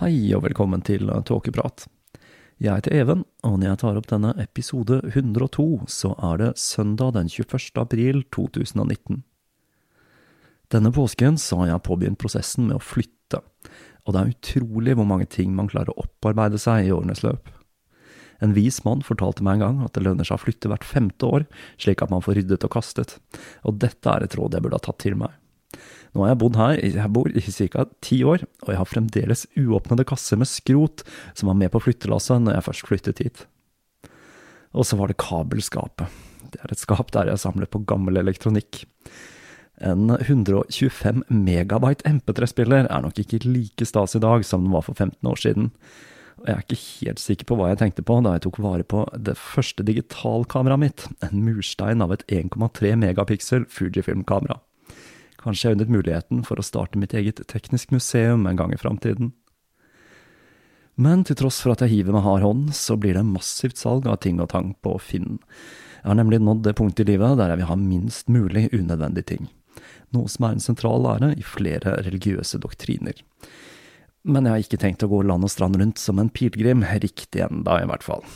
Hei og velkommen til Tåkeprat. Jeg heter Even, og når jeg tar opp denne episode 102, så er det søndag den 21. april 2019. Denne påsken så har jeg påbegynt prosessen med å flytte, og det er utrolig hvor mange ting man klarer å opparbeide seg i årenes løp. En vis mann fortalte meg en gang at det lønner seg å flytte hvert femte år, slik at man får ryddet og kastet, og dette er et råd jeg burde ha tatt til meg. Nå har jeg bodd her, jeg bor i ca. ti år, og jeg har fremdeles uåpnede kasser med skrot som var med på flyttelasset når jeg først flyttet hit. Og så var det kabelskapet. Det er et skap der jeg samler på gammel elektronikk. En 125 megabyte MP3-spiller er nok ikke like stas i dag som den var for 15 år siden. Og jeg er ikke helt sikker på hva jeg tenkte på da jeg tok vare på det første digitalkameraet mitt, en murstein av et 1,3 megapiksel Fujifilm-kamera. Kanskje jeg unnet muligheten for å starte mitt eget teknisk museum en gang i framtiden. Men til tross for at jeg hiver med hard hånd, så blir det massivt salg av ting og tang på Finn. Jeg har nemlig nådd det punktet i livet der jeg vil ha minst mulig unødvendige ting. Noe som er en sentral lære i flere religiøse doktriner. Men jeg har ikke tenkt å gå land og strand rundt som en pilegrim, riktig enda i hvert fall.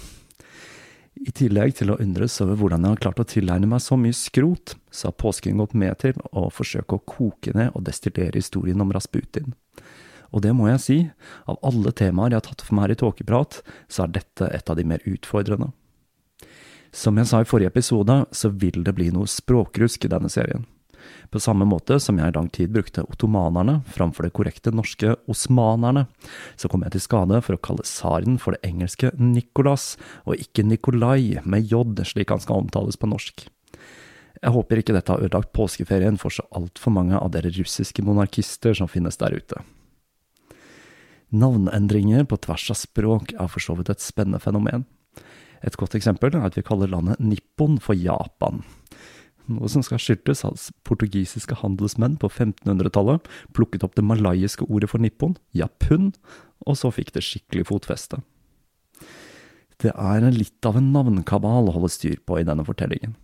I tillegg til å undres over hvordan jeg har klart å tilegne meg så mye skrot, så har påsken gått med til å forsøke å koke ned og destillere historien om Rasputin. Og det må jeg si, av alle temaer jeg har tatt for meg her i Tåkeprat, så er dette et av de mer utfordrende. Som jeg sa i forrige episode, så vil det bli noe språkrusk i denne serien. På samme måte som jeg i lang tid brukte ottomanerne framfor det korrekte norske osmanerne, så kom jeg til skade for å kalle tsaren for det engelske Nicolas, og ikke Nikolai med j, slik han skal omtales på norsk. Jeg håper ikke dette har ødelagt påskeferien for så altfor mange av dere russiske monarkister som finnes der ute. Navnendringer på tvers av språk er for så vidt et spennende fenomen. Et godt eksempel er at vi kaller landet Nippon for Japan noe som skal skyldes at portugisiske handelsmenn på 1500-tallet plukket opp det malayiske ordet for nippon, japun, og så fikk det skikkelig fotfeste. Det er litt av en navnkabal å holde styr på i denne fortellingen.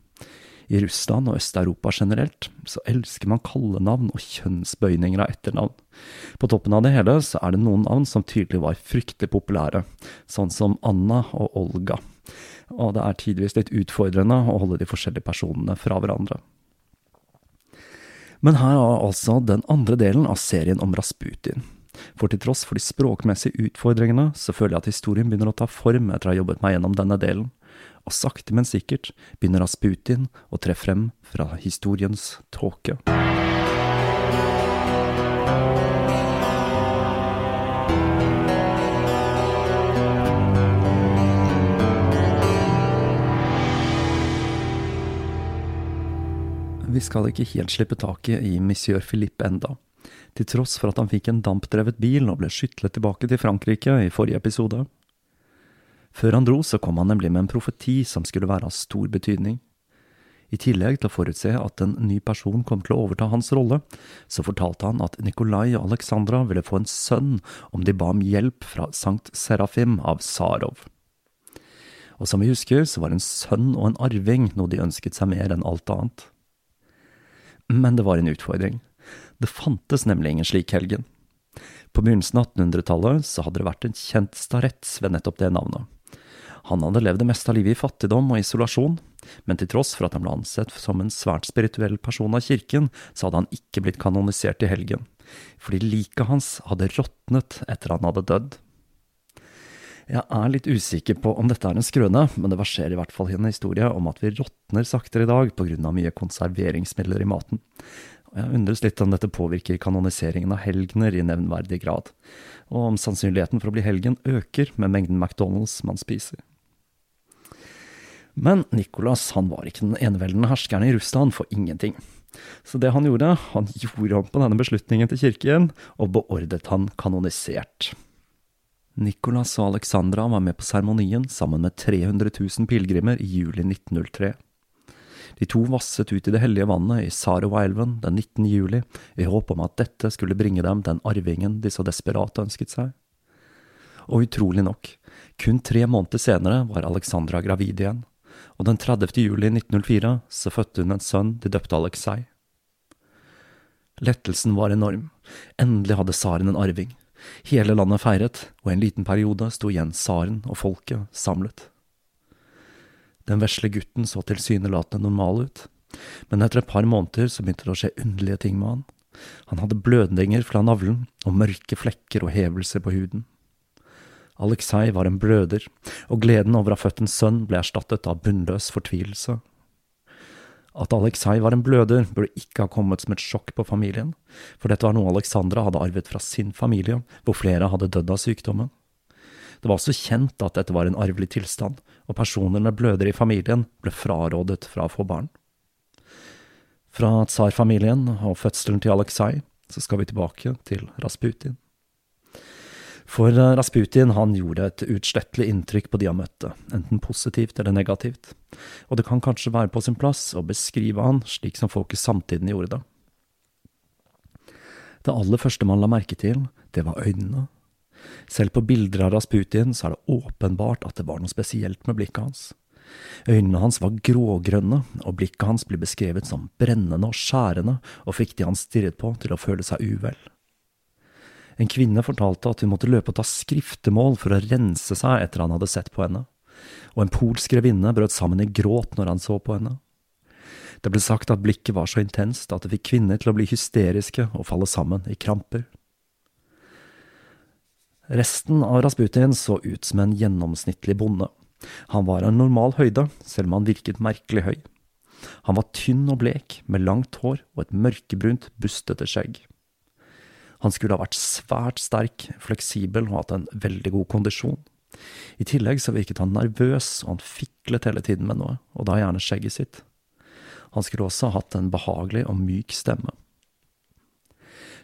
I Russland og Øst-Europa generelt så elsker man kallenavn og kjønnsbøyninger av etternavn. På toppen av det hele så er det noen navn som tydelig var fryktelig populære, sånn som Anna og Olga. Og det er tidvis litt utfordrende å holde de forskjellige personene fra hverandre. Men her er altså den andre delen av serien om Rasputin. For til tross for de språkmessige utfordringene, så føler jeg at historien begynner å ta form etter å ha jobbet meg gjennom denne delen og sakte, men sikkert begynner Rasputin å tre frem fra historiens tåke. Vi skal ikke helt slippe taket i monsieur Philippe enda, til tross for at han fikk en dampdrevet bil og ble skytlet tilbake til Frankrike i forrige episode. Før han dro, så kom han nemlig med en profeti som skulle være av stor betydning. I tillegg til å forutse at en ny person kom til å overta hans rolle, så fortalte han at Nikolai og Alexandra ville få en sønn om de ba om hjelp fra Sankt Serafim av Sarov. Og som vi husker, så var en sønn og en arving noe de ønsket seg mer enn alt annet. Men det var en utfordring. Det fantes nemlig ingen slik helgen. På begynnelsen av 1800-tallet så hadde det vært en kjent starets ved nettopp det navnet. Han hadde levd det meste av livet i fattigdom og isolasjon, men til tross for at han ble ansett som en svært spirituell person av kirken, så hadde han ikke blitt kanonisert i helgen, fordi liket hans hadde råtnet etter han hadde dødd. Jeg er litt usikker på om dette er en skrøne, men det verserer i hvert fall i en historie om at vi råtner saktere i dag av mye konserveringsmidler i maten. Og jeg undres litt om dette påvirker kanoniseringen av helgener i nevnverdig grad, og om sannsynligheten for å bli helgen øker med mengden McDonald's man spiser. Men Nikolas han var ikke den eneveldende herskeren i Russland for ingenting. Så det han gjorde, han gjorde om på denne beslutningen til kirken, og beordret han kanonisert. Nicolas og Alexandra var med på seremonien sammen med 300 000 pilegrimer i juli 1903. De to vasset ut i det hellige vannet i Sarowa-elven den 19. juli i håp om at dette skulle bringe dem den arvingen de så desperat ønsket seg. Og utrolig nok, kun tre måneder senere var Alexandra gravid igjen og den 30. juli 1904 så fødte hun en sønn de døpte Alexei. Lettelsen var enorm. Endelig hadde tsaren en arving. Hele landet feiret, og en liten periode sto igjen tsaren og folket samlet. Den vesle gutten så tilsynelatende normal ut, men etter et par måneder så begynte det å skje underlige ting med han. Han hadde blødninger fra navlen og mørke flekker og hevelser på huden. Aleksej var en bløder, og gleden over å ha født en sønn ble erstattet av bunnløs fortvilelse. At Aleksej var en bløder, burde ikke ha kommet som et sjokk på familien, for dette var noe Alexandra hadde arvet fra sin familie, hvor flere hadde dødd av sykdommen. Det var også kjent at dette var en arvelig tilstand, og personer med blødere i familien ble frarådet fra å få barn. Fra tsarfamilien og fødselen til Aleksej så skal vi tilbake til Rasputin. For eh, Rasputin han gjorde et utslettelig inntrykk på de han møtte, enten positivt eller negativt, og det kan kanskje være på sin plass å beskrive han slik som folk i samtiden gjorde det. Det aller første man la merke til, det var øynene. Selv på bilder av Rasputin så er det åpenbart at det var noe spesielt med blikket hans. Øynene hans var grågrønne, og blikket hans blir beskrevet som brennende og skjærende, og fikk de han stirret på til å føle seg uvel. En kvinne fortalte at hun måtte løpe og ta skriftemål for å rense seg etter han hadde sett på henne, og en polsk grevinne brøt sammen i gråt når han så på henne. Det ble sagt at blikket var så intenst at det fikk kvinner til å bli hysteriske og falle sammen i kramper. Resten av Rasputin så ut som en gjennomsnittlig bonde. Han var av normal høyde, selv om han virket merkelig høy. Han var tynn og blek, med langt hår og et mørkebrunt, bustete skjegg. Han skulle ha vært svært sterk, fleksibel og hatt en veldig god kondisjon. I tillegg så virket han nervøs, og han fiklet hele tiden med noe, og da gjerne skjegget sitt. Han skulle også ha hatt en behagelig og myk stemme.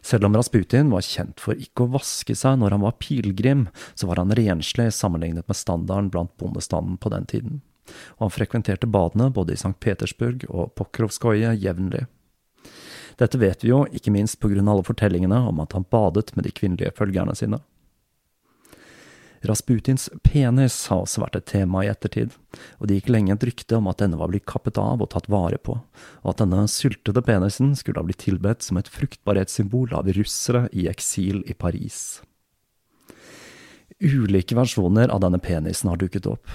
Selv om Rasputin var kjent for ikke å vaske seg når han var pilegrim, så var han renslig sammenlignet med standarden blant bondestanden på den tiden, og han frekventerte badene både i St. Petersburg og Pokrovskoje jevnlig. Dette vet vi jo, ikke minst av alle fortellingene om at han badet med de kvinnelige følgerne sine. Rasputins penis har også vært et tema i ettertid, og det gikk lenge et rykte om at denne var blitt kappet av og tatt vare på, og at denne syltede penisen skulle ha blitt tilbedt som et fruktbarhetssymbol av russere i eksil i Paris. Ulike versjoner av denne penisen har dukket opp.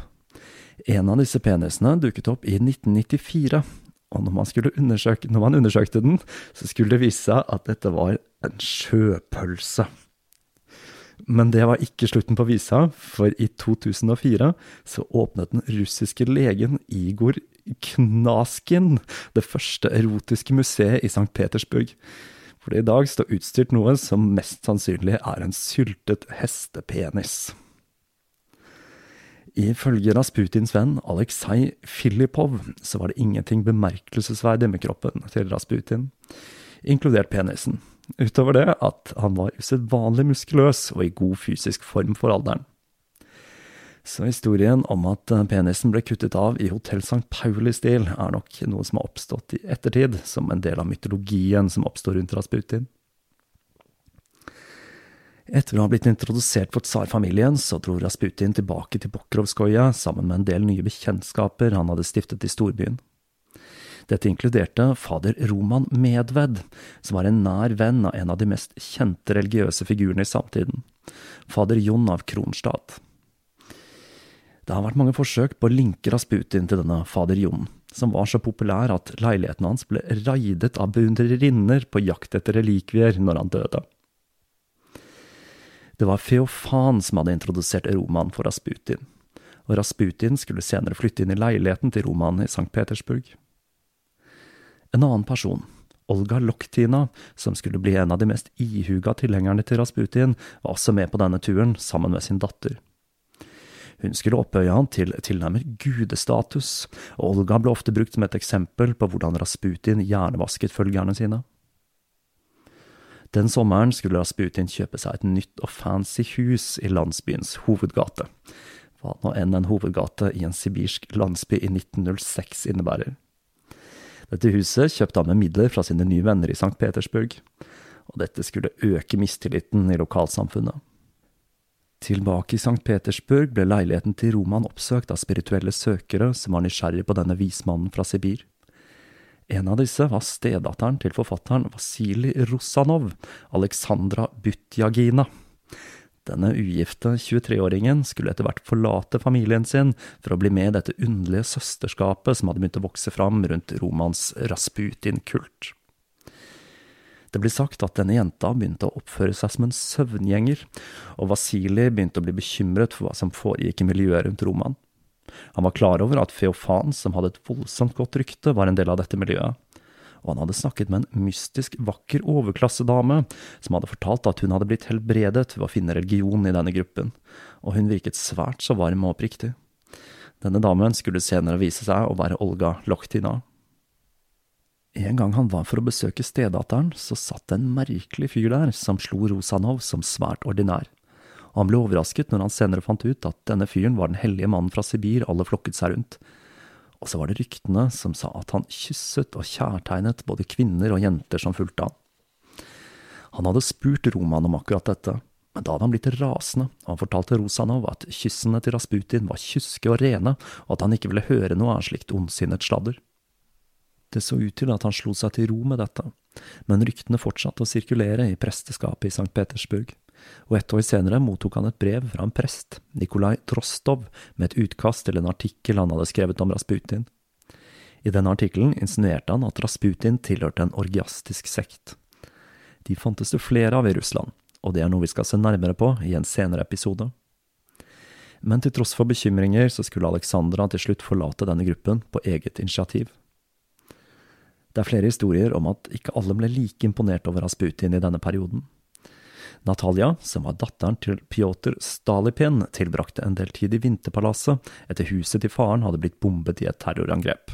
En av disse penisene dukket opp i 1994, og når man, når man undersøkte den, så skulle det vise seg at dette var en sjøpølse. Men det var ikke slutten på visa, for i 2004 så åpnet den russiske legen Igor Knaskin det første erotiske museet i St. Petersburg. For i dag står utstyrt noe som mest sannsynlig er en syltet hestepenis. Ifølge Rasputins venn Aleksej Filipov så var det ingenting bemerkelsesverdig med kroppen til Rasputin, inkludert penisen. Utover det at han var usedvanlig muskuløs og i god fysisk form for alderen. Så historien om at penisen ble kuttet av i Hotell St. Pauli-stil, er nok noe som har oppstått i ettertid, som en del av mytologien som oppstår rundt Rasputin. Etter å ha blitt introdusert for tsarfamilien, så dro Rasputin tilbake til Pokrovskoje sammen med en del nye bekjentskaper han hadde stiftet i storbyen. Dette inkluderte fader Roman Medved, som var en nær venn av en av de mest kjente religiøse figurene i samtiden, fader Jon av Kronstadt. Det har vært mange forsøk på å linke Rasputin til denne fader Jon, som var så populær at leiligheten hans ble raidet av beundrerinner på jakt etter relikvier når han døde. Det var Feofan som hadde introdusert Roman for Rasputin, og Rasputin skulle senere flytte inn i leiligheten til Roman i St. Petersburg. En annen person, Olga Loktina, som skulle bli en av de mest ihuga tilhengerne til Rasputin, var også med på denne turen, sammen med sin datter. Hun skulle opphøye han til tilnærmet gudestatus, og Olga ble ofte brukt som et eksempel på hvordan Rasputin hjernevasket følgerne sine. Den sommeren skulle Rasputin kjøpe seg et nytt og fancy hus i landsbyens hovedgate, hva nå enn en hovedgate i en sibirsk landsby i 1906 innebærer. Dette huset kjøpte han med midler fra sine nye venner i St. Petersburg, og dette skulle øke mistilliten i lokalsamfunnet. Tilbake i St. Petersburg ble leiligheten til Roman oppsøkt av spirituelle søkere som var nysgjerrige på denne vismannen fra Sibir. En av disse var stedatteren til forfatteren Vasilij Rosanov, Aleksandra Butjagina. Denne ugifte 23-åringen skulle etter hvert forlate familien sin for å bli med i dette underlige søsterskapet som hadde begynt å vokse fram rundt Romans Rasputin-kult. Det blir sagt at denne jenta begynte å oppføre seg som en søvngjenger, og Vasilij begynte å bli bekymret for hva som foregikk i miljøet rundt Roman. Han var klar over at Feofan, som hadde et voldsomt godt rykte, var en del av dette miljøet, og han hadde snakket med en mystisk vakker overklassedame som hadde fortalt at hun hadde blitt helbredet ved å finne religion i denne gruppen, og hun virket svært så varm og oppriktig. Denne damen skulle senere vise seg å være Olga Loktina. En gang han var for å besøke stedatteren, så satt en merkelig fyr der som slo Rosanov som svært ordinær, og han ble overrasket når han senere fant ut at denne fyren var den hellige mannen fra Sibir alle flokket seg rundt, og så var det ryktene som sa at han kysset og kjærtegnet både kvinner og jenter som fulgte han. Han hadde spurt Roman om akkurat dette, men da hadde han blitt rasende, og han fortalte Rosanov at kyssene til Rasputin var kyske og rene, og at han ikke ville høre noe av slikt ondsinnet sladder. Det så ut til at han slo seg til ro med dette, men ryktene fortsatte å sirkulere i presteskapet i St. Petersburg og et år senere mottok han et brev fra en prest, Nikolai Trostov, med et utkast til en artikkel han hadde skrevet om Rasputin. I denne artikkelen insinuerte han at Rasputin tilhørte en orgiastisk sekt. De fantes det flere av i Russland, og det er noe vi skal se nærmere på i en senere episode. Men til tross for bekymringer så skulle Alexandra til slutt forlate denne gruppen på eget initiativ. Det er flere historier om at ikke alle ble like imponert over Rasputin i denne perioden. Natalia, som var datteren til Pjotr Stalipin, tilbrakte en del tid i Vinterpalasset etter huset til faren hadde blitt bombet i et terrorangrep.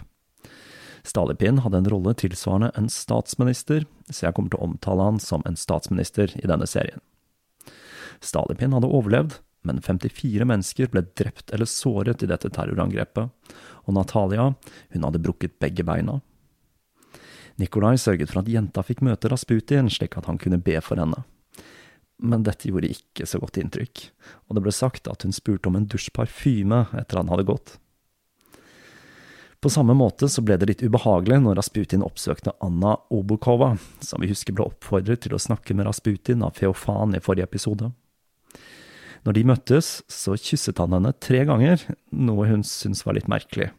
Stalipin hadde en rolle tilsvarende en statsminister, så jeg kommer til å omtale han som en statsminister i denne serien. Stalipin hadde overlevd, men 54 mennesker ble drept eller såret i dette terrorangrepet, og Natalia, hun hadde brukket begge beina. Nikolai sørget for at jenta fikk møte Rasputin slik at han kunne be for henne. Men dette gjorde ikke så godt inntrykk, og det ble sagt at hun spurte om en dusjparfyme etter han hadde gått. På samme måte så ble det litt ubehagelig når Rasputin oppsøkte Anna Obukova, som vi husker ble oppfordret til å snakke med Rasputin av Feofan i forrige episode. Når de møttes, så kysset han henne tre ganger, noe hun syntes var litt merkelig.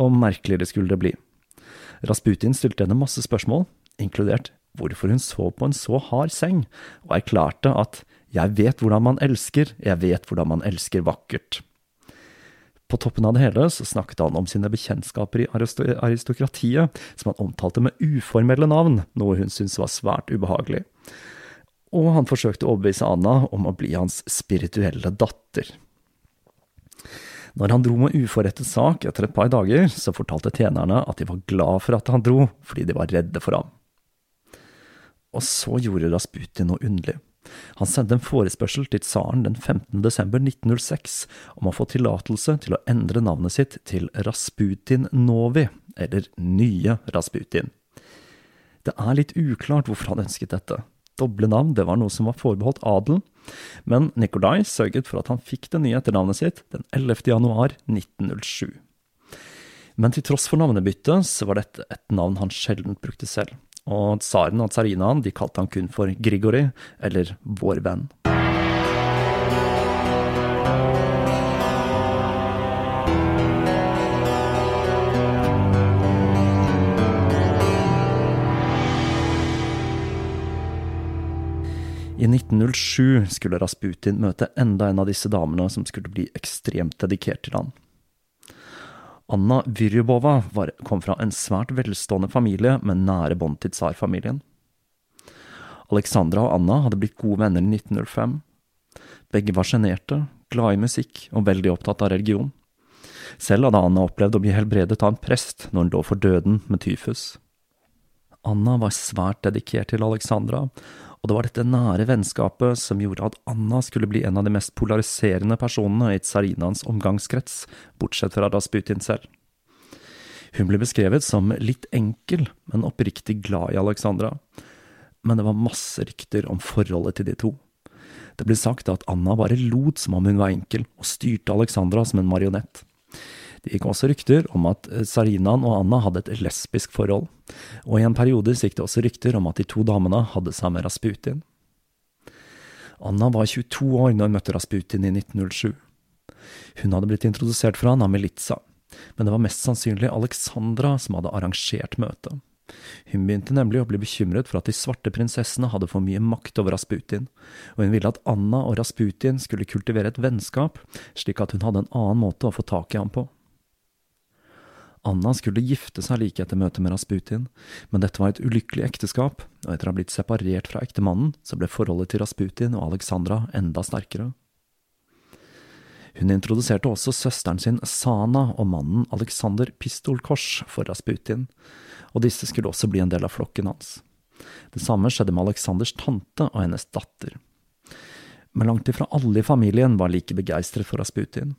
Og merkeligere skulle det bli. Rasputin stilte henne masse spørsmål, inkludert hvorfor hun så på en så hard seng, og erklærte at jeg vet hvordan man elsker, jeg vet hvordan man elsker vakkert. På toppen av det hele så snakket han om sine bekjentskaper i aristokratiet, som han omtalte med uformelle navn, noe hun syntes var svært ubehagelig. Og han forsøkte å overbevise Anna om å bli hans spirituelle datter. Når han dro med uforrettet sak etter et par dager, så fortalte tjenerne at de var glad for at han dro, fordi de var redde for ham. Og så gjorde Rasputin noe underlig. Han sendte en forespørsel til tsaren den 15. desember 1906 om å få tillatelse til å endre navnet sitt til Rasputin Novi, eller Nye Rasputin. Det er litt uklart hvorfor han ønsket dette. Doble navn det var noe som var forbeholdt adelen, men Nikolai sørget for at han fikk det nye etternavnet sitt den 11. januar 1907. Men til tross for navnebyttet så var dette et navn han sjelden brukte selv og tsaren og tsarinaen de kalte han kun for Grigori, eller Vår venn. I 1907 skulle Rasputin møte enda en av disse damene som skulle bli ekstremt dedikert til han. Anna Vyryubova kom fra en svært velstående familie med nære bånd til tsarfamilien. Alexandra og Anna hadde blitt gode venner i 1905. Begge var sjenerte, glad i musikk og veldig opptatt av religion. Selv hadde Anna opplevd å bli helbredet av en prest når hun lå for døden med tyfus. Anna var svært dedikert til Alexandra, og det var dette nære vennskapet som gjorde at Anna skulle bli en av de mest polariserende personene i Tsarinaens omgangskrets, bortsett fra Rasputin selv. Hun ble beskrevet som litt enkel, men oppriktig glad i Alexandra. Men det var masse rykter om forholdet til de to. Det ble sagt at Anna bare lot som om hun var enkel, og styrte Alexandra som en marionett. Det gikk også rykter om at Sarinan og Anna hadde et lesbisk forhold, og i en periode gikk det også rykter om at de to damene hadde seg med Rasputin. Anna var 22 år da hun møtte Rasputin i 1907. Hun hadde blitt introdusert for han av Militsa, men det var mest sannsynlig Alexandra som hadde arrangert møtet. Hun begynte nemlig å bli bekymret for at de svarte prinsessene hadde for mye makt over Rasputin, og hun ville at Anna og Rasputin skulle kultivere et vennskap, slik at hun hadde en annen måte å få tak i ham på. Anna skulle gifte seg like etter møtet med Rasputin, men dette var et ulykkelig ekteskap, og etter å ha blitt separert fra ektemannen, så ble forholdet til Rasputin og Alexandra enda sterkere. Hun introduserte også søsteren sin Sana og mannen Alexander Pistolkors for Rasputin, og disse skulle også bli en del av flokken hans. Det samme skjedde med Aleksanders tante og hennes datter. Men langt ifra alle i familien var like begeistret for Rasputin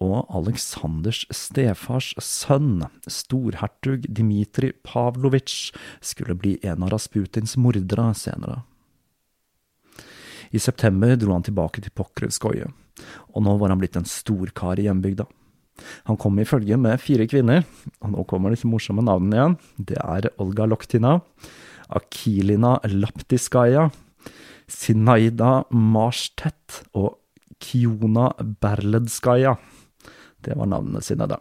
og Aleksanders stefars sønn, storhertug Dmitrij Pavlovitsj, skulle bli en av Rasputins mordere senere. I september dro han tilbake til Pokrevskoje, og nå var han blitt en storkar i hjembygda. Han kom i følge med fire kvinner, og nå kommer disse morsomme navnene igjen. Det er Olga Loktina, Akilina Laptiskaja, Sinaida Marstet og Kiona Berledskaja. Det var navnene sine, da.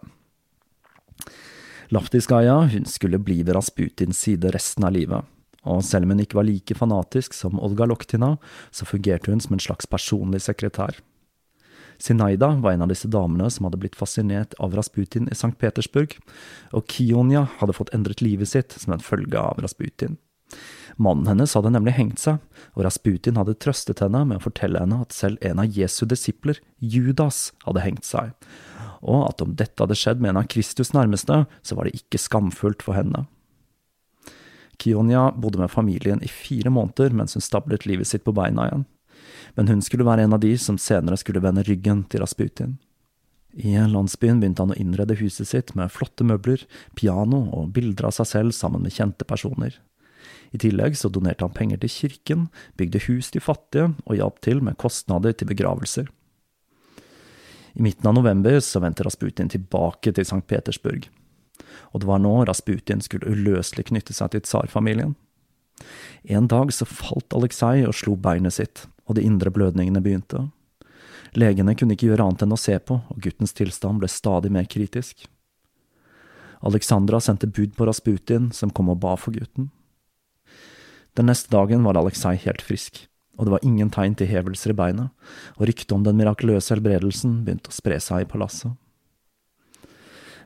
Laftiskaja hun skulle bli ved Rasputins side resten av livet, og selv om hun ikke var like fanatisk som Olga Loktina, så fungerte hun som en slags personlig sekretær. Sinaida var en av disse damene som hadde blitt fascinert av Rasputin i St. Petersburg, og Kionia hadde fått endret livet sitt som en følge av Rasputin. Mannen hennes hadde nemlig hengt seg, og Rasputin hadde trøstet henne med å fortelle henne at selv en av Jesu disipler, Judas, hadde hengt seg, og at om dette hadde skjedd med en av Kristus nærmeste, så var det ikke skamfullt for henne. Kionia bodde med familien i fire måneder mens hun stablet livet sitt på beina igjen, men hun skulle være en av de som senere skulle vende ryggen til Rasputin. I landsbyen begynte han å innrede huset sitt med flotte møbler, piano og bilder av seg selv sammen med kjente personer. I tillegg så donerte han penger til kirken, bygde hus til fattige og hjalp til med kostnader til begravelser. I midten av november så vendte Rasputin tilbake til St. Petersburg, og det var nå Rasputin skulle uløselig knytte seg til tsarfamilien. En dag så falt Aleksej og slo beinet sitt, og de indre blødningene begynte. Legene kunne ikke gjøre annet enn å se på, og guttens tilstand ble stadig mer kritisk. Alexandra sendte bud på Rasputin, som kom og ba for gutten. Den neste dagen var Aleksej helt frisk, og det var ingen tegn til hevelser i beina, og ryktet om den mirakuløse helbredelsen begynte å spre seg i palasset.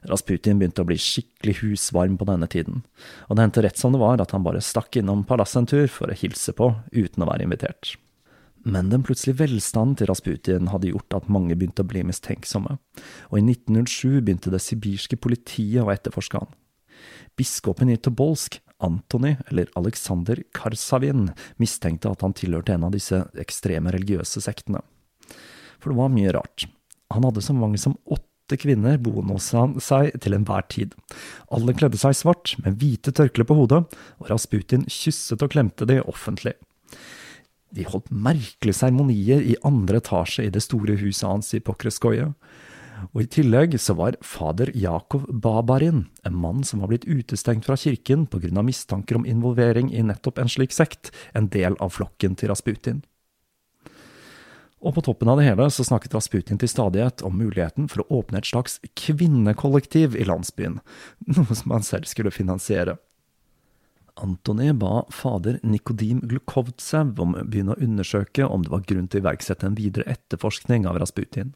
Rasputin begynte å bli skikkelig husvarm på denne tiden, og det hendte rett som det var at han bare stakk innom palasset en tur for å hilse på uten å være invitert. Men den plutselige velstanden til Rasputin hadde gjort at mange begynte å bli mistenksomme, og i 1907 begynte det sibirske politiet å etterforske han. Biskopen i Tobolsk Antony, eller Aleksander Karsavin, mistenkte at han tilhørte en av disse ekstreme religiøse sektene. For det var mye rart. Han hadde så mange som åtte kvinner boende hos seg til enhver tid. Alle kledde seg svart, med hvite tørklær på hodet, og Rasputin kysset og klemte de offentlig. De holdt merkelige seremonier i andre etasje i det store huset hans i Pokreskoje, og i tillegg så var fader Jakov Babarin, en mann som var blitt utestengt fra kirken av mistanker om involvering i nettopp en slik sekt, en del av flokken til Rasputin. Og på toppen av det hele så snakket Rasputin til stadighet om muligheten for å åpne et slags kvinnekollektiv i landsbyen, noe som han selv skulle finansiere. Antony ba fader Nikodim Glukovtsev om å begynne å undersøke om det var grunn til å iverksette en videre etterforskning av Rasputin.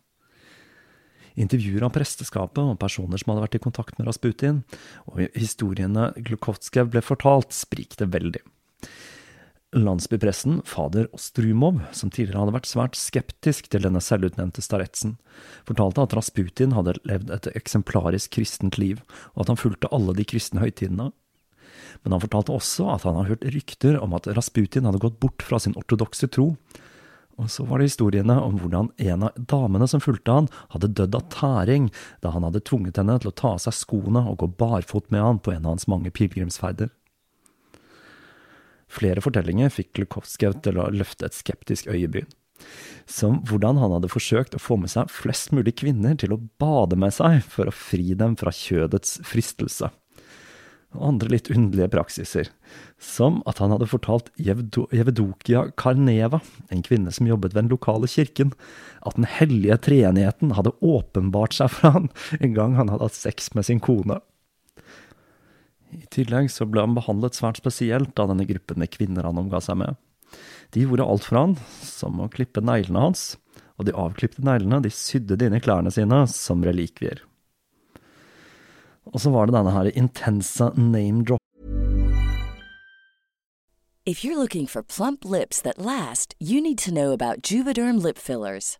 Intervjuer av presteskapet og personer som hadde vært i kontakt med Rasputin, og historiene Glukovskij ble fortalt, sprikte veldig. Landsbypressen, fader Ostrumov, som tidligere hadde vært svært skeptisk til denne selvutnevnte staretsen, fortalte at Rasputin hadde levd et eksemplarisk kristent liv, og at han fulgte alle de kristne høytidene. Men han fortalte også at han hadde hørt rykter om at Rasputin hadde gått bort fra sin ortodokse tro, og så var det historiene om hvordan en av damene som fulgte han, hadde dødd av tæring da han hadde tvunget henne til å ta av seg skoene og gå barfot med han på en av hans mange pilegrimsferder. Flere fortellinger fikk Lukovskij til å løfte et skeptisk øyebryn. Som hvordan han hadde forsøkt å få med seg flest mulig kvinner til å bade med seg for å fri dem fra kjødets fristelse og andre litt underlige praksiser, som at han hadde fortalt Jevdokia Karneva, en kvinne som jobbet ved den lokale kirken, at den hellige treenigheten hadde åpenbart seg for han en gang han hadde hatt sex med sin kone. I tillegg så ble han behandlet svært spesielt av denne gruppen med kvinner han omga seg med. De gjorde alt for han, som å klippe neglene hans, og de avklipte neglene de sydde de inn i klærne sine som relikvier. Og så var det denne her intense name-drop. If you're looking for plump lips that last, you need to know about Juvederm lip fillers.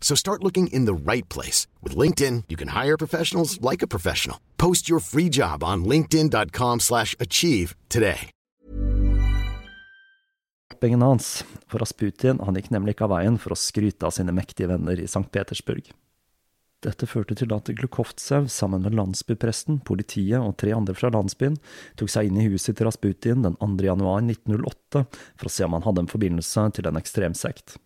So start looking in the right place. With LinkedIn, you can hire professionals like a professional. Post your free job on linkedin.com slash achieve today. Hans, for Rasputin han gikk nemlig ikke av veien for å skryte av sine mektige venner i St. Petersburg. Dette førte til at Glukovtsev sammen med landsbypresten, politiet og tre andre fra landsbyen tok seg inn i huset til Rasputin den 2. januar 1908 for å se om han hadde en forbindelse til en ekstremsekt.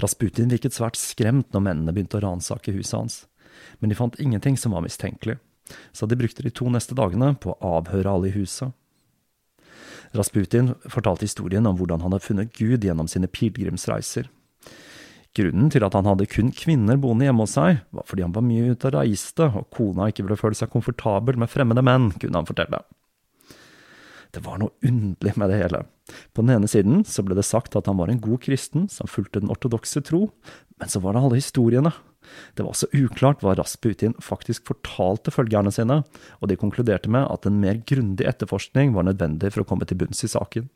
Rasputin virket svært skremt når mennene begynte å ransake huset hans, men de fant ingenting som var mistenkelig, så de brukte de to neste dagene på å avhøre alle i huset. Rasputin fortalte historien om hvordan han hadde funnet Gud gjennom sine pilegrimsreiser. Grunnen til at han hadde kun kvinner boende hjemme hos seg, var fordi han var mye ute og reiste, og kona ikke ville føle seg komfortabel med fremmede menn, kunne han fortelle. Det var noe underlig med det hele. På den ene siden så ble det sagt at han var en god kristen som fulgte den ortodokse tro, men så var det alle historiene. Det var også uklart hva Rasputin faktisk fortalte følgerne sine, og de konkluderte med at en mer grundig etterforskning var nødvendig for å komme til bunns i saken.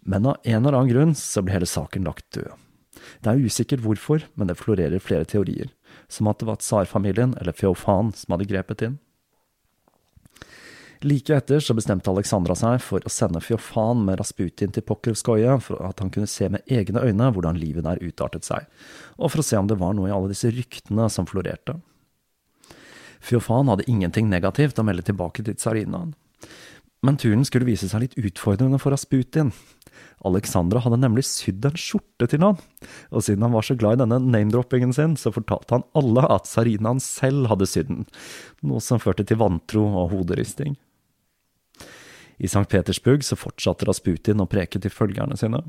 Men av en eller annen grunn så ble hele saken lagt død. Det er usikkert hvorfor, men det florerer flere teorier, som at det var tsarfamilien eller Feofan som hadde grepet inn. Like etter så bestemte Alexandra seg for å sende Fjofan med Rasputin til Pokrovskoje for at han kunne se med egne øyne hvordan livet der utartet seg, og for å se om det var noe i alle disse ryktene som florerte. Fjofan hadde ingenting negativt å melde tilbake til tsarinaen. Men turen skulle vise seg litt utfordrende for Rasputin. Alexandra hadde nemlig sydd en skjorte til han, og siden han var så glad i denne name-droppingen sin, så fortalte han alle at tsarinaen selv hadde sydd den, noe som førte til vantro og hoderisting. I St. Petersburg så fortsatte Rasputin å preke til følgerne sine.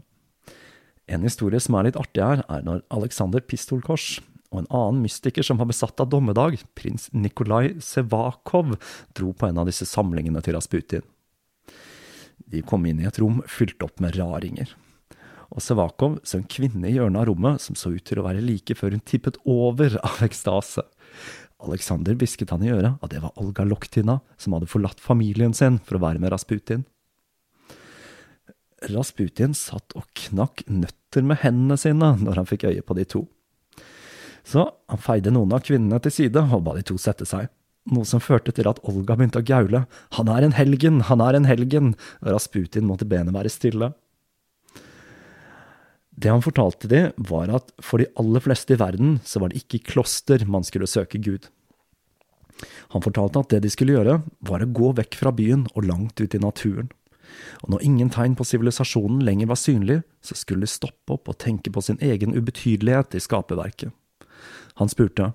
En historie som er litt artig her, er når Aleksander Pistolkors og en annen mystiker som var besatt av dommedag, prins Nikolai Sevakov, dro på en av disse samlingene til Rasputin. De kom inn i et rom fylt opp med raringer. Og Sevakov så en kvinne i hjørnet av rommet som så ut til å være like før hun tippet over av ekstase. Aleksander hvisket han i øret at det var Olga Loktina, som hadde forlatt familien sin for å være med Rasputin. Rasputin satt og knakk nøtter med hendene sine når han fikk øye på de to. Så han feide noen av kvinnene til side og ba de to sette seg noe som førte til at Olga begynte å gaule. Han er en helgen, han er en helgen, og Rasputin måtte benet være stille. Det han fortalte de, var at for de aller fleste i verden så var det ikke i kloster man skulle søke Gud. Han fortalte at det de skulle gjøre, var å gå vekk fra byen og langt ut i naturen. Og når ingen tegn på sivilisasjonen lenger var synlig, så skulle de stoppe opp og tenke på sin egen ubetydelighet i skaperverket. Han spurte,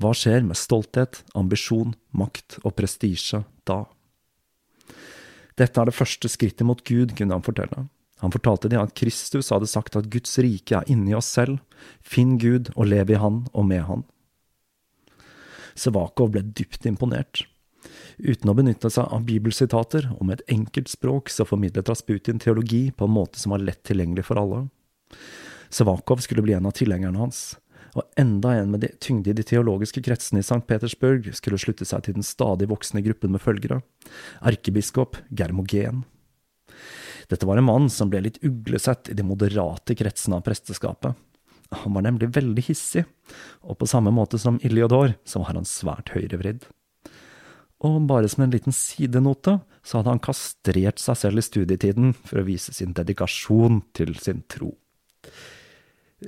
hva skjer med stolthet, ambisjon, makt og prestisje da? Dette er det første skrittet mot Gud, kunne han fortelle. Han fortalte dem at Kristus hadde sagt at Guds rike er inni oss selv, finn Gud og lev i Han og med Han. Sevakov ble dypt imponert. Uten å benytte seg av bibelsitater og med et enkelt språk, så formidlet Rasputin teologi på en måte som var lett tilgjengelig for alle. Sevakov skulle bli en av tilhengerne hans, og enda en med de tyngde i de teologiske kretsene i St. Petersburg skulle slutte seg til den stadig voksende gruppen med følgere, erkebiskop Germogen. Dette var en mann som ble litt uglesett i de moderate kretsene av presteskapet. Han var nemlig veldig hissig, og på samme måte som Iliodor, så var han svært høyrevridd. Og bare som en liten sidenote, så hadde han kastrert seg selv i studietiden for å vise sin dedikasjon til sin tro.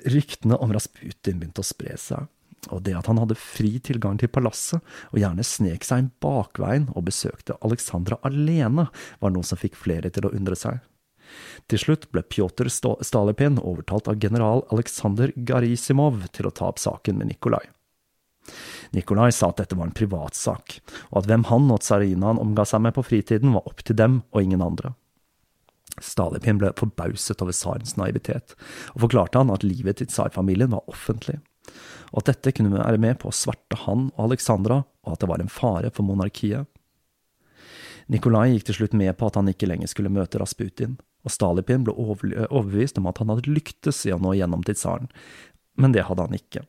Ryktene om Rasputin begynte å spre seg, og det at han hadde fri tilgang til palasset, og gjerne snek seg inn bakveien og besøkte Alexandra alene, var noe som fikk flere til å undre seg. Til slutt ble Pjotr Stalepin overtalt av general Aleksandr Garisimov til å ta opp saken med Nikolai. Nikolai sa at dette var en privatsak, og at hvem han og tsarinaen omga seg med på fritiden, var opp til dem og ingen andre. Stalepin ble forbauset over tsarens naivitet, og forklarte han at livet til tsarfamilien var offentlig, og at dette kunne være med på å sverte han og Alexandra, og at det var en fare for monarkiet. Nikolai gikk til slutt med på at han ikke lenger skulle møte Rasputin, og Stalipin ble overbevist om at han hadde lyktes i å nå gjennom til tsaren, men det hadde han ikke.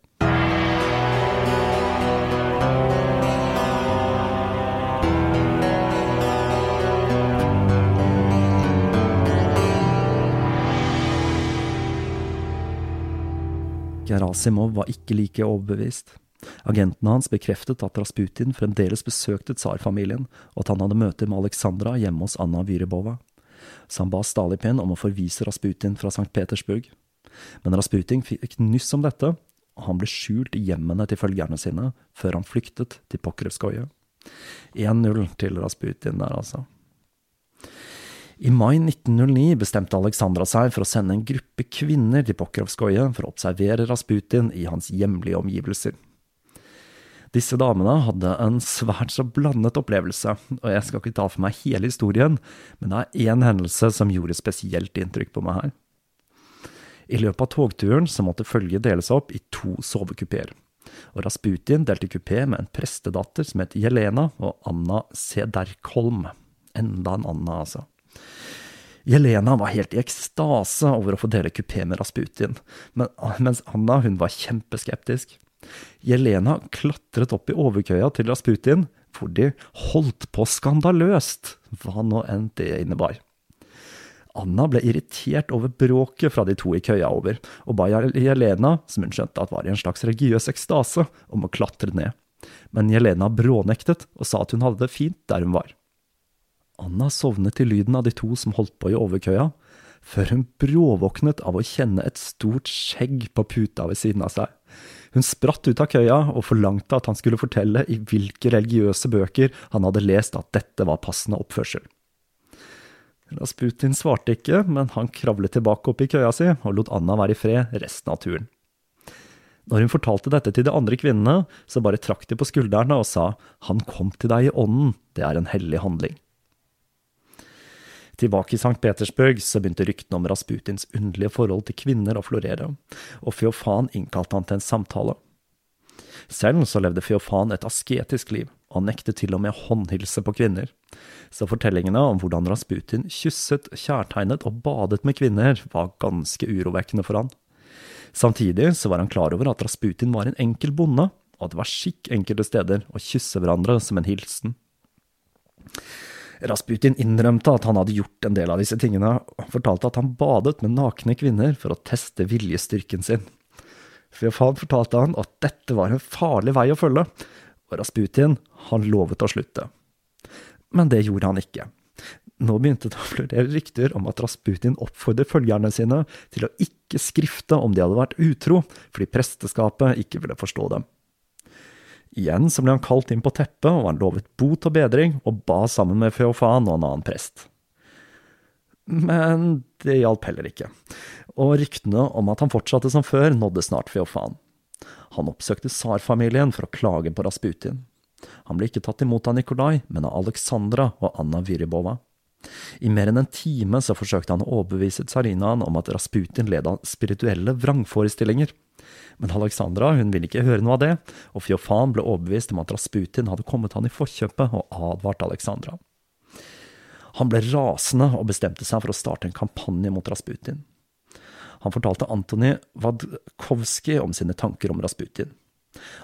Gerasimov var ikke like overbevist. Agentene hans bekreftet at Rasputin fremdeles besøkte tsarfamilien, og at han hadde møte med Alexandra hjemme hos Anna Vyrebova. Så han ba Stalipin om å forvise Rasputin fra St. Petersburg. Men Rasputin fikk nyss om dette, og han ble skjult i hjemmene til følgerne sine før han flyktet til Pokrevskoje. 1-0 til Rasputin der, altså. I mai 1909 bestemte Alexandra seg for å sende en gruppe kvinner til Pokrovskoje for å observere Rasputin i hans hjemlige omgivelser. Disse damene hadde en svært så blandet opplevelse, og jeg skal ikke ta for meg hele historien, men det er én hendelse som gjorde spesielt inntrykk på meg her. I løpet av togturen så måtte følget deles opp i to sovekupeer, og Rasputin delte kupé med en prestedatter som het Jelena og Anna Sederkholm. Enda en Anna, altså. Jelena var helt i ekstase over å få dele kupé med Rasputin, men, mens Anna hun var kjempeskeptisk. Jelena klatret opp i overkøya til Rasputin, hvor de holdt på skandaløst, hva nå enn det innebar. Anna ble irritert over bråket fra de to i køya over, og ba Jelena, som hun skjønte at var i en slags religiøs ekstase, om å klatre ned. Men Jelena brånektet og sa at hun hadde det fint der hun var. Anna sovnet til lyden av de to som holdt på i overkøya, før hun bråvåknet av å kjenne et stort skjegg på puta ved siden av seg. Hun spratt ut av køya og forlangte at han skulle fortelle i hvilke religiøse bøker han hadde lest at dette var passende oppførsel. Rasputin svarte ikke, men han kravlet tilbake opp i køya si og lot Anna være i fred resten av turen. Når hun fortalte dette til de andre kvinnene, så bare trakk de på skuldrene og sa han kom til deg i ånden, det er en hellig handling. Tilbake i St. Petersburg så begynte ryktene om Rasputins underlige forhold til kvinner å florere, og Feofan innkalte han til en samtale. Selv så levde Feofan et asketisk liv, og han nektet til og med håndhilse på kvinner. Så fortellingene om hvordan Rasputin kysset, kjærtegnet og badet med kvinner, var ganske urovekkende for han. Samtidig så var han klar over at Rasputin var en enkel bonde, og at det var skikk enkelte steder å kysse hverandre som en hilsen. Rasputin innrømte at han hadde gjort en del av disse tingene, og fortalte at han badet med nakne kvinner for å teste viljestyrken sin. Feofan fortalte han at dette var en farlig vei å følge, og Rasputin, han lovet å slutte. Men det gjorde han ikke. Nå begynte det å florere rykter om at Rasputin oppfordret følgerne sine til å ikke skrifte om de hadde vært utro, fordi presteskapet ikke ville forstå dem. Igjen så ble han kalt inn på teppet, og han lovet bot og bedring, og ba sammen med Feofan og en annen prest. Men det hjalp heller ikke, og ryktene om at han fortsatte som før, nådde snart Feofan. Han oppsøkte tsarfamilien for å klage på Rasputin. Han ble ikke tatt imot av Nikolai, men av Alexandra og Anna Vyribova. I mer enn en time så forsøkte han å overbevise tsarinaen om at Rasputin led av spirituelle vrangforestillinger. Men Alexandra hun ville ikke høre noe av det, og Fjofan ble overbevist om at Rasputin hadde kommet han i forkjøpet og advart Alexandra. Han ble rasende og bestemte seg for å starte en kampanje mot Rasputin. Han fortalte Antony Vadkovskij om sine tanker om Rasputin.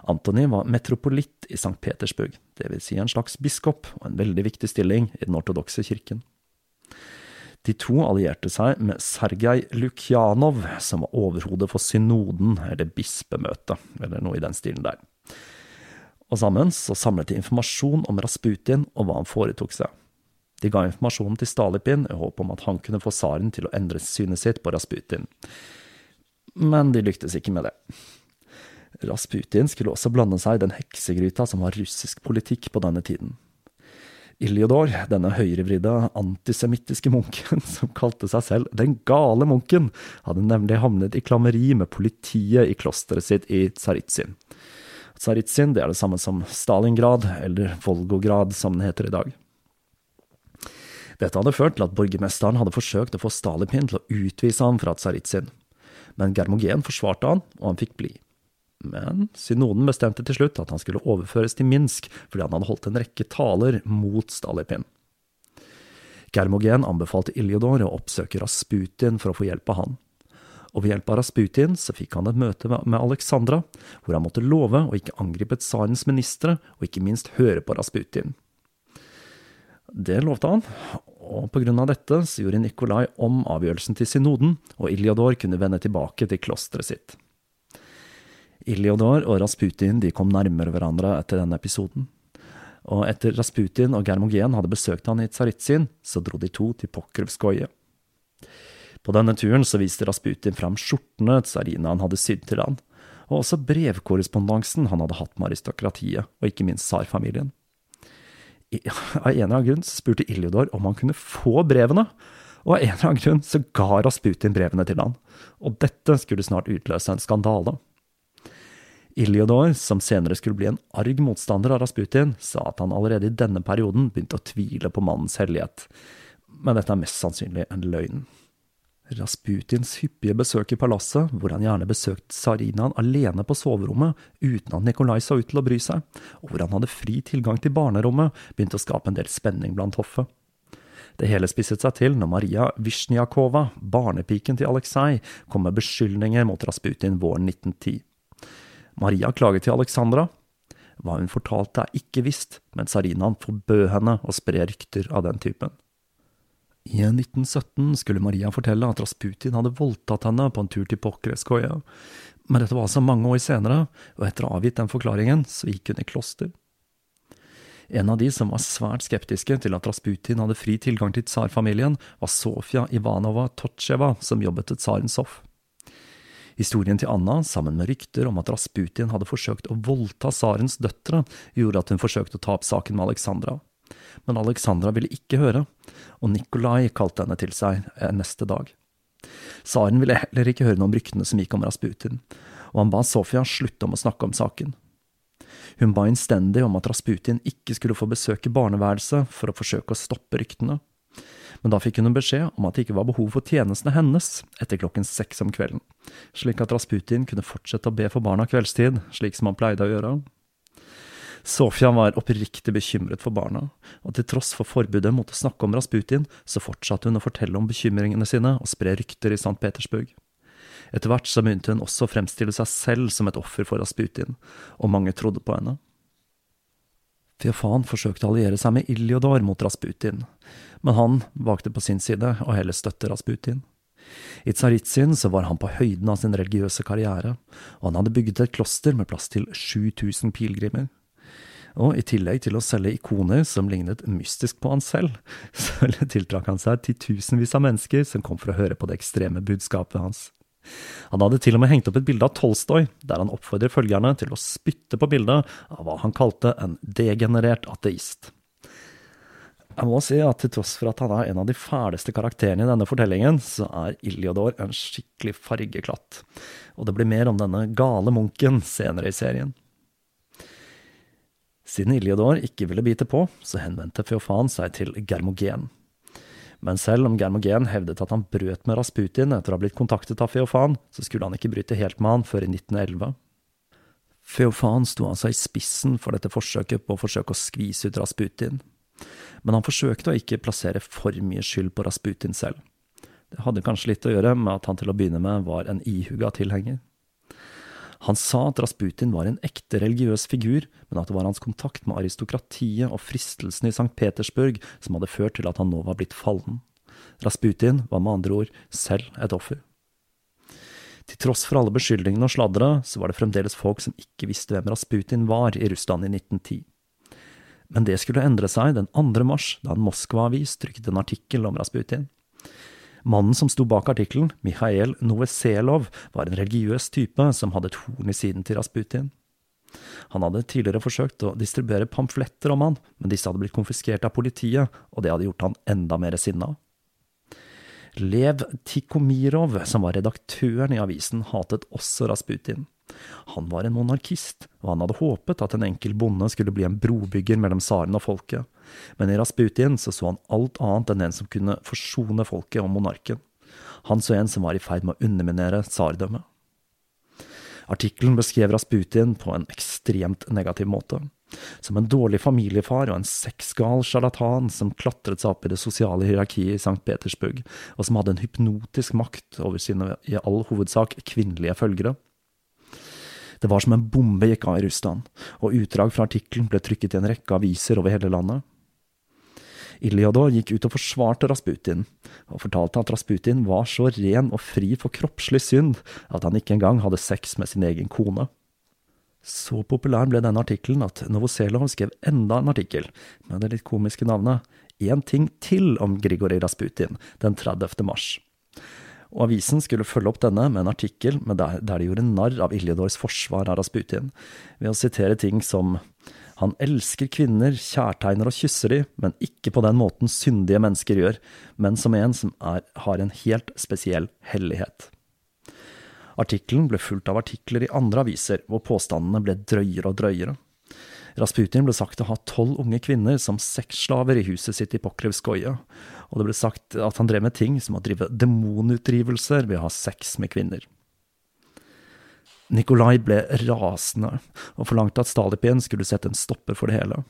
Antony var metropolitt i St. Petersburg, dvs. Si en slags biskop og en veldig viktig stilling i den ortodokse kirken. De to allierte seg med Sergej Lukjanov, som var overhodet for synoden, eller bispemøtet, eller noe i den stilen der. Og sammen så samlet de informasjon om Rasputin og hva han foretok seg. De ga informasjonen til Stalipin i håp om at han kunne få tsaren til å endre synet sitt på Rasputin. Men de lyktes ikke med det. Rasputin skulle også blande seg i den heksegryta som var russisk politikk på denne tiden. Iljodor, denne høyrevridde antisemittiske munken som kalte seg selv Den gale munken, hadde nemlig havnet i klammeri med politiet i klosteret sitt i Tsaritsyn. Tsaritsyn det er det samme som Stalingrad, eller Volgograd som den heter i dag. Dette hadde ført til at borgermesteren hadde forsøkt å få Stalipin til å utvise ham fra Tsaritsyn, men Germogen forsvarte han, og han fikk bli. Men synoden bestemte til slutt at han skulle overføres til Minsk fordi han hadde holdt en rekke taler mot Stalipin. Germogen anbefalte Iljodor å oppsøke Rasputin for å få hjelp av han. Og ved hjelp av Rasputin så fikk han et møte med Alexandra, hvor han måtte love å ikke angripe tsarens ministre, og ikke minst høre på Rasputin. Det lovte han, og på grunn av dette så gjorde Nikolai om avgjørelsen til synoden, og Iljodor kunne vende tilbake til klosteret sitt. Iljodor og Rasputin de kom nærmere hverandre etter denne episoden. og etter Rasputin og Germogen hadde besøkt han i Tsaritsyn, så dro de to til Pokrevskoje. På denne turen så viste Rasputin fram skjortene tsarinaen hadde sydd til han, og også brevkorrespondansen han hadde hatt med aristokratiet, og ikke minst tsarfamilien. Av en eller annen grunn spurte Iljodor om han kunne få brevene, og av en eller annen grunn så ga Rasputin brevene til han, og dette skulle snart utløse en skandale. Iljodor, som senere skulle bli en arg motstander av Rasputin, sa at han allerede i denne perioden begynte å tvile på mannens hellighet, men dette er mest sannsynlig en løgn. Rasputins hyppige besøk i palasset, hvor han gjerne besøkte tsarinaen alene på soverommet uten at Nikolai så ut til å bry seg, og hvor han hadde fri tilgang til barnerommet, begynte å skape en del spenning blant hoffet. Det hele spisset seg til når Maria Vishniakova, barnepiken til Aleksej, kom med beskyldninger mot Rasputin våren 1910. Maria klaget til Alexandra. Hva hun fortalte er ikke visst, men tsarinaen forbød henne å spre rykter av den typen. I 1917 skulle Maria fortelle at Rasputin hadde voldtatt henne på en tur til Pokreskoje, men dette var altså mange år senere, og etter å ha avgitt den forklaringen, så gikk hun i kloster. En av de som var svært skeptiske til at Rasputin hadde fri tilgang til tsarfamilien, var Sofia Ivanova Totsjeva, som jobbet til tsarens hoff. Historien til Anna, sammen med rykter om at Rasputin hadde forsøkt å voldta tsarens døtre, gjorde at hun forsøkte å ta opp saken med Alexandra. Men Alexandra ville ikke høre, og Nikolai kalte henne til seg eh, neste dag. Tsaren ville heller ikke høre noe om ryktene som gikk om Rasputin, og han ba Sofia slutte om å snakke om saken. Hun ba innstendig om at Rasputin ikke skulle få besøke barneværelset for å forsøke å stoppe ryktene. Men da fikk hun en beskjed om at det ikke var behov for tjenestene hennes etter klokken seks om kvelden, slik at Rasputin kunne fortsette å be for barna kveldstid, slik som han pleide å gjøre. Sofia var oppriktig bekymret for barna, og til tross for forbudet mot å snakke om Rasputin, så fortsatte hun å fortelle om bekymringene sine og spre rykter i St. Petersburg. Etter hvert så begynte hun også å fremstille seg selv som et offer for Rasputin, og mange trodde på henne. Feofan forsøkte å alliere seg med Iljodor mot Rasputin, men han valgte på sin side å heller støtte Rasputin. I Tsaritsyn så var han på høyden av sin religiøse karriere, og han hadde bygget et kloster med plass til 7000 pilegrimer. Og i tillegg til å selge ikoner som lignet mystisk på han selv, så tiltrakk han seg titusenvis av mennesker som kom for å høre på det ekstreme budskapet hans. Han hadde til og med hengt opp et bilde av Tolstoy, der han oppfordrer følgerne til å spytte på bildet av hva han kalte en degenerert ateist. Jeg må si at til tross for at han er en av de fæleste karakterene i denne fortellingen, så er Iliodor en skikkelig fargeklatt, og det blir mer om denne gale munken senere i serien. Siden Iliodor ikke ville bite på, så henvendte Feofan seg til Germogen. Men selv om Germogen hevdet at han brøt med Rasputin etter å ha blitt kontaktet av Feofan, så skulle han ikke bryte helt med han før i 1911. Feofan sto altså i spissen for dette forsøket på å forsøke å skvise ut Rasputin. Men han forsøkte å ikke plassere for mye skyld på Rasputin selv. Det hadde kanskje litt å gjøre med at han til å begynne med var en ihuga tilhenger. Han sa at Rasputin var en ekte religiøs figur, men at det var hans kontakt med aristokratiet og fristelsene i St. Petersburg som hadde ført til at han nå var blitt fallen. Rasputin var med andre ord selv et offer. Til tross for alle beskyldningene og sladderet, så var det fremdeles folk som ikke visste hvem Rasputin var i Russland i 1910. Men det skulle endre seg den 2. mars, da en Moskva-avis trykket en artikkel om Rasputin. Mannen som sto bak artikkelen, Mikhail Noveselov, var en religiøs type som hadde et horn i siden til Rasputin. Han hadde tidligere forsøkt å distribuere pamfletter om han, men disse hadde blitt konfiskert av politiet, og det hadde gjort han enda mer sinna. Lev Tikhomirov, som var redaktøren i avisen, hatet også Rasputin. Han var en monarkist, og han hadde håpet at en enkel bonde skulle bli en brobygger mellom tsaren og folket, men i Rasputin så, så han alt annet enn en som kunne forsone folket og monarken. Han så en som var i ferd med å underminere tsardømmet. Artikkelen beskrev Rasputin på en ekstremt negativ måte. Som en dårlig familiefar og en sexgal sjarlatan som klatret seg opp i det sosiale hierarkiet i St. Petersburg, og som hadde en hypnotisk makt over sine i all hovedsak kvinnelige følgere. Det var som en bombe gikk av i Russland, og utdrag fra artikkelen ble trykket i en rekke aviser over hele landet. Iljodor gikk ut og forsvarte Rasputin, og fortalte at Rasputin var så ren og fri for kroppslig synd at han ikke engang hadde sex med sin egen kone. Så populær ble denne artikkelen at Novoselov skrev enda en artikkel, med det litt komiske navnet Én ting til om Grigorij Rasputin, den 30. mars. Og avisen skulle følge opp denne med en artikkel der, der de gjorde narr av Iljedors forsvar av Rasputin, ved å sitere ting som han elsker kvinner, kjærtegner og kysser de, men ikke på den måten syndige mennesker gjør, men som en som er, har en helt spesiell hellighet. Artikkelen ble fulgt av artikler i andre aviser, hvor påstandene ble drøyere og drøyere. Rasputin ble sagt å ha tolv unge kvinner som sexslaver i huset sitt i Pokrevskoje, og det ble sagt at han drev med ting som å drive demonutdrivelser ved å ha sex med kvinner. Nikolai ble rasende og forlangte at Stalipin skulle sette en stopper for det hele,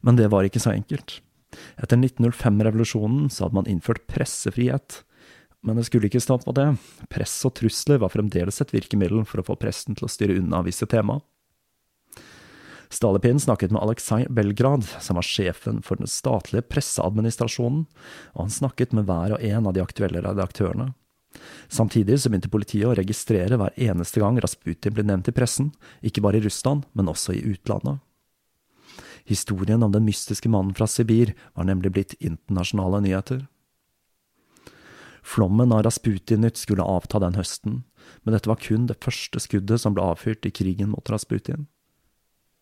men det var ikke så enkelt. Etter 1905-revolusjonen så hadde man innført pressefrihet, men det skulle ikke stått på det. Press og trusler var fremdeles et virkemiddel for å få presten til å styre unna visse tema. Stalepin snakket med Aleksej Belgrad, som var sjefen for den statlige presseadministrasjonen, og han snakket med hver og en av de aktuelle redaktørene. Samtidig så begynte politiet å registrere hver eneste gang Rasputin ble nevnt i pressen, ikke bare i Russland, men også i utlandet. Historien om den mystiske mannen fra Sibir var nemlig blitt internasjonale nyheter. Flommen av Rasputin-nytt skulle avta den høsten, men dette var kun det første skuddet som ble avfyrt i krigen mot Rasputin.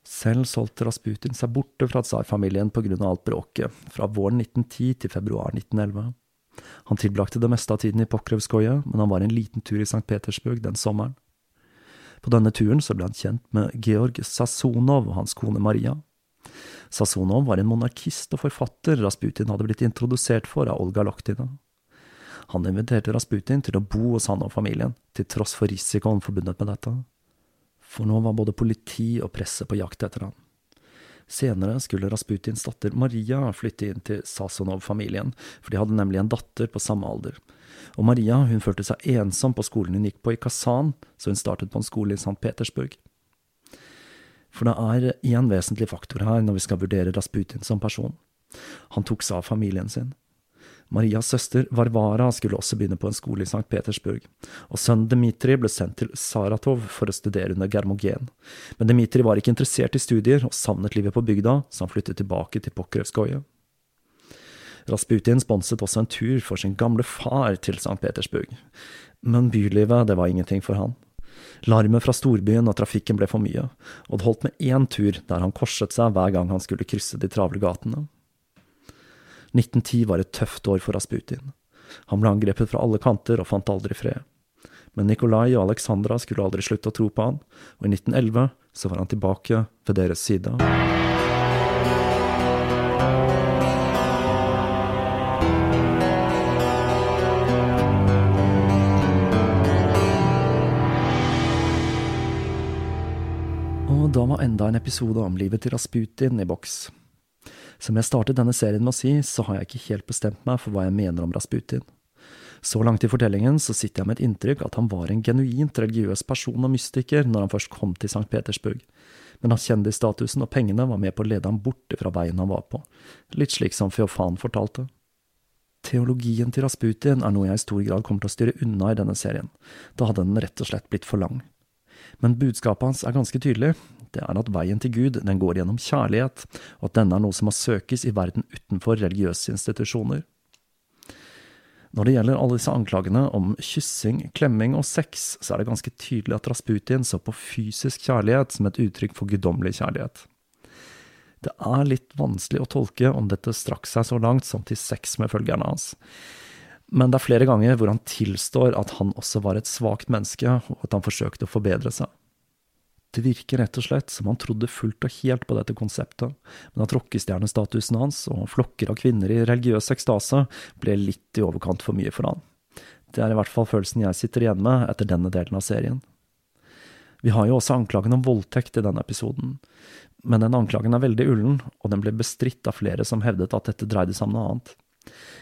Selv solgte Rasputin seg borte fra tsarfamilien av alt bråket, fra våren 1910 til februar 1911. Han tilbrakte det meste av tiden i Pokrevskoje, men han var en liten tur i St. Petersburg den sommeren. På denne turen så ble han kjent med Georg Sasonov og hans kone Maria. Sasonov var en monarkist og forfatter Rasputin hadde blitt introdusert for av Olga Loktina. Han inviterte Rasputin til å bo hos han og familien, til tross for risikoen forbundet med dette. For nå var både politi og presse på jakt etter han. Senere skulle Rasputins datter Maria flytte inn til Sasonov-familien, for de hadde nemlig en datter på samme alder. Og Maria hun følte seg ensom på skolen hun gikk på i Kazan, så hun startet på en skole i St. Petersburg. For det er én vesentlig faktor her når vi skal vurdere Rasputin som person. Han tok seg av familien sin. Marias søster Varvara skulle også begynne på en skole i St. Petersburg, og sønnen Dmitrij ble sendt til Saratov for å studere under Germogen. Men Dmitrij var ikke interessert i studier og savnet livet på bygda, så han flyttet tilbake til Pokrevskoje. Rasputin sponset også en tur for sin gamle far til St. Petersburg, men bylivet, det var ingenting for han. Larmen fra storbyen og trafikken ble for mye, og det holdt med én tur der han korset seg hver gang han skulle krysse de travle gatene. 1910 var et tøft år for Rasputin. Han ble angrepet fra alle kanter og fant aldri fred. Men Nikolai og Alexandra skulle aldri slutte å tro på han, og i 1911 så var han tilbake ved deres side. Og da var enda en episode om livet til Rasputin i boks. Som jeg startet denne serien med å si, så har jeg ikke helt bestemt meg for hva jeg mener om Rasputin. Så langt i fortellingen så sitter jeg med et inntrykk at han var en genuint religiøs person og mystiker når han først kom til St. Petersburg, men at kjendisstatusen og pengene var med på å lede ham bort fra veien han var på, litt slik som Feofan fortalte. Teologien til Rasputin er noe jeg i stor grad kommer til å styre unna i denne serien, da hadde den rett og slett blitt for lang. Men budskapet hans er ganske tydelig, det er at veien til Gud den går gjennom kjærlighet, og at denne er noe som må søkes i verden utenfor religiøse institusjoner. Når det gjelder alle disse anklagene om kyssing, klemming og sex, så er det ganske tydelig at Rasputin så på fysisk kjærlighet som et uttrykk for guddommelig kjærlighet. Det er litt vanskelig å tolke om dette strakk seg så langt som til sex med følgerne hans. Men det er flere ganger hvor han tilstår at han også var et svakt menneske, og at han forsøkte å forbedre seg. Det virker rett og slett som han trodde fullt og helt på dette konseptet, men at rockestjernestatusen hans og flokker av kvinner i religiøs ekstase ble litt i overkant for mye for han. Det er i hvert fall følelsen jeg sitter igjen med etter denne delen av serien. Vi har jo også anklagen om voldtekt i denne episoden, men den anklagen er veldig ullen, og den ble bestridt av flere som hevdet at dette dreide seg om noe annet.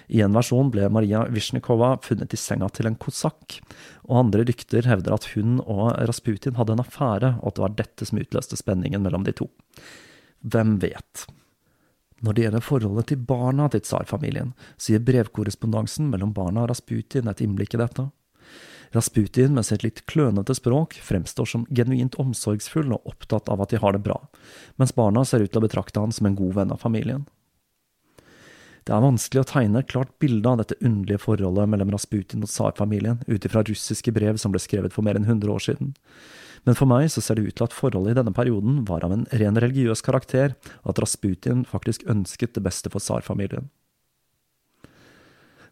I en versjon ble Maria Visjnikova funnet i senga til en kosakk, og andre rykter hevder at hun og Rasputin hadde en affære, og at det var dette som utløste spenningen mellom de to. Hvem vet? Når det gjelder forholdet til barna til tsarfamilien, så gir brevkorrespondansen mellom barna og Rasputin et innblikk i dette. Rasputin med sitt litt klønete språk fremstår som genuint omsorgsfull og opptatt av at de har det bra, mens barna ser ut til å betrakte han som en god venn av familien. Det er vanskelig å tegne et klart bilde av dette underlige forholdet mellom Rasputin og tsarfamilien ut ifra russiske brev som ble skrevet for mer enn 100 år siden, men for meg så ser det ut til at forholdet i denne perioden var av en ren religiøs karakter, og at Rasputin faktisk ønsket det beste for tsarfamilien.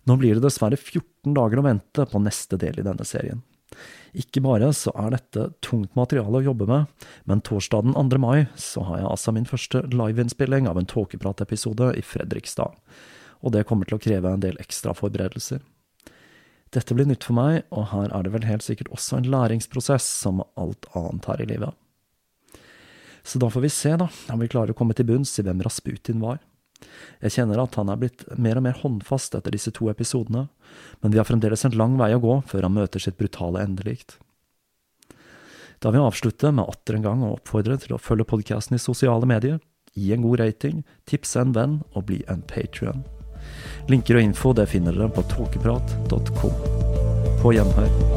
Nå blir det dessverre 14 dager å vente på neste del i denne serien. Ikke bare så er dette tungt materiale å jobbe med, men torsdag den 2. mai så har jeg altså min første liveinnspilling av en tåkepratepisode i Fredrikstad, og det kommer til å kreve en del ekstra forberedelser. Dette blir nytt for meg, og her er det vel helt sikkert også en læringsprosess, som alt annet her i livet. Så da får vi se, da, om vi klarer å komme til bunns i hvem Rasputin var. Jeg kjenner at han er blitt mer og mer håndfast etter disse to episodene, men vi har fremdeles en lang vei å gå før han møter sitt brutale endelikt. Da vil jeg avslutte med atter en gang å oppfordre til å følge podkasten i sosiale medier, gi en god rating, tipse en venn og bli en patrion. Linker og info det finner dere på tåkeprat.com. På gjenhør.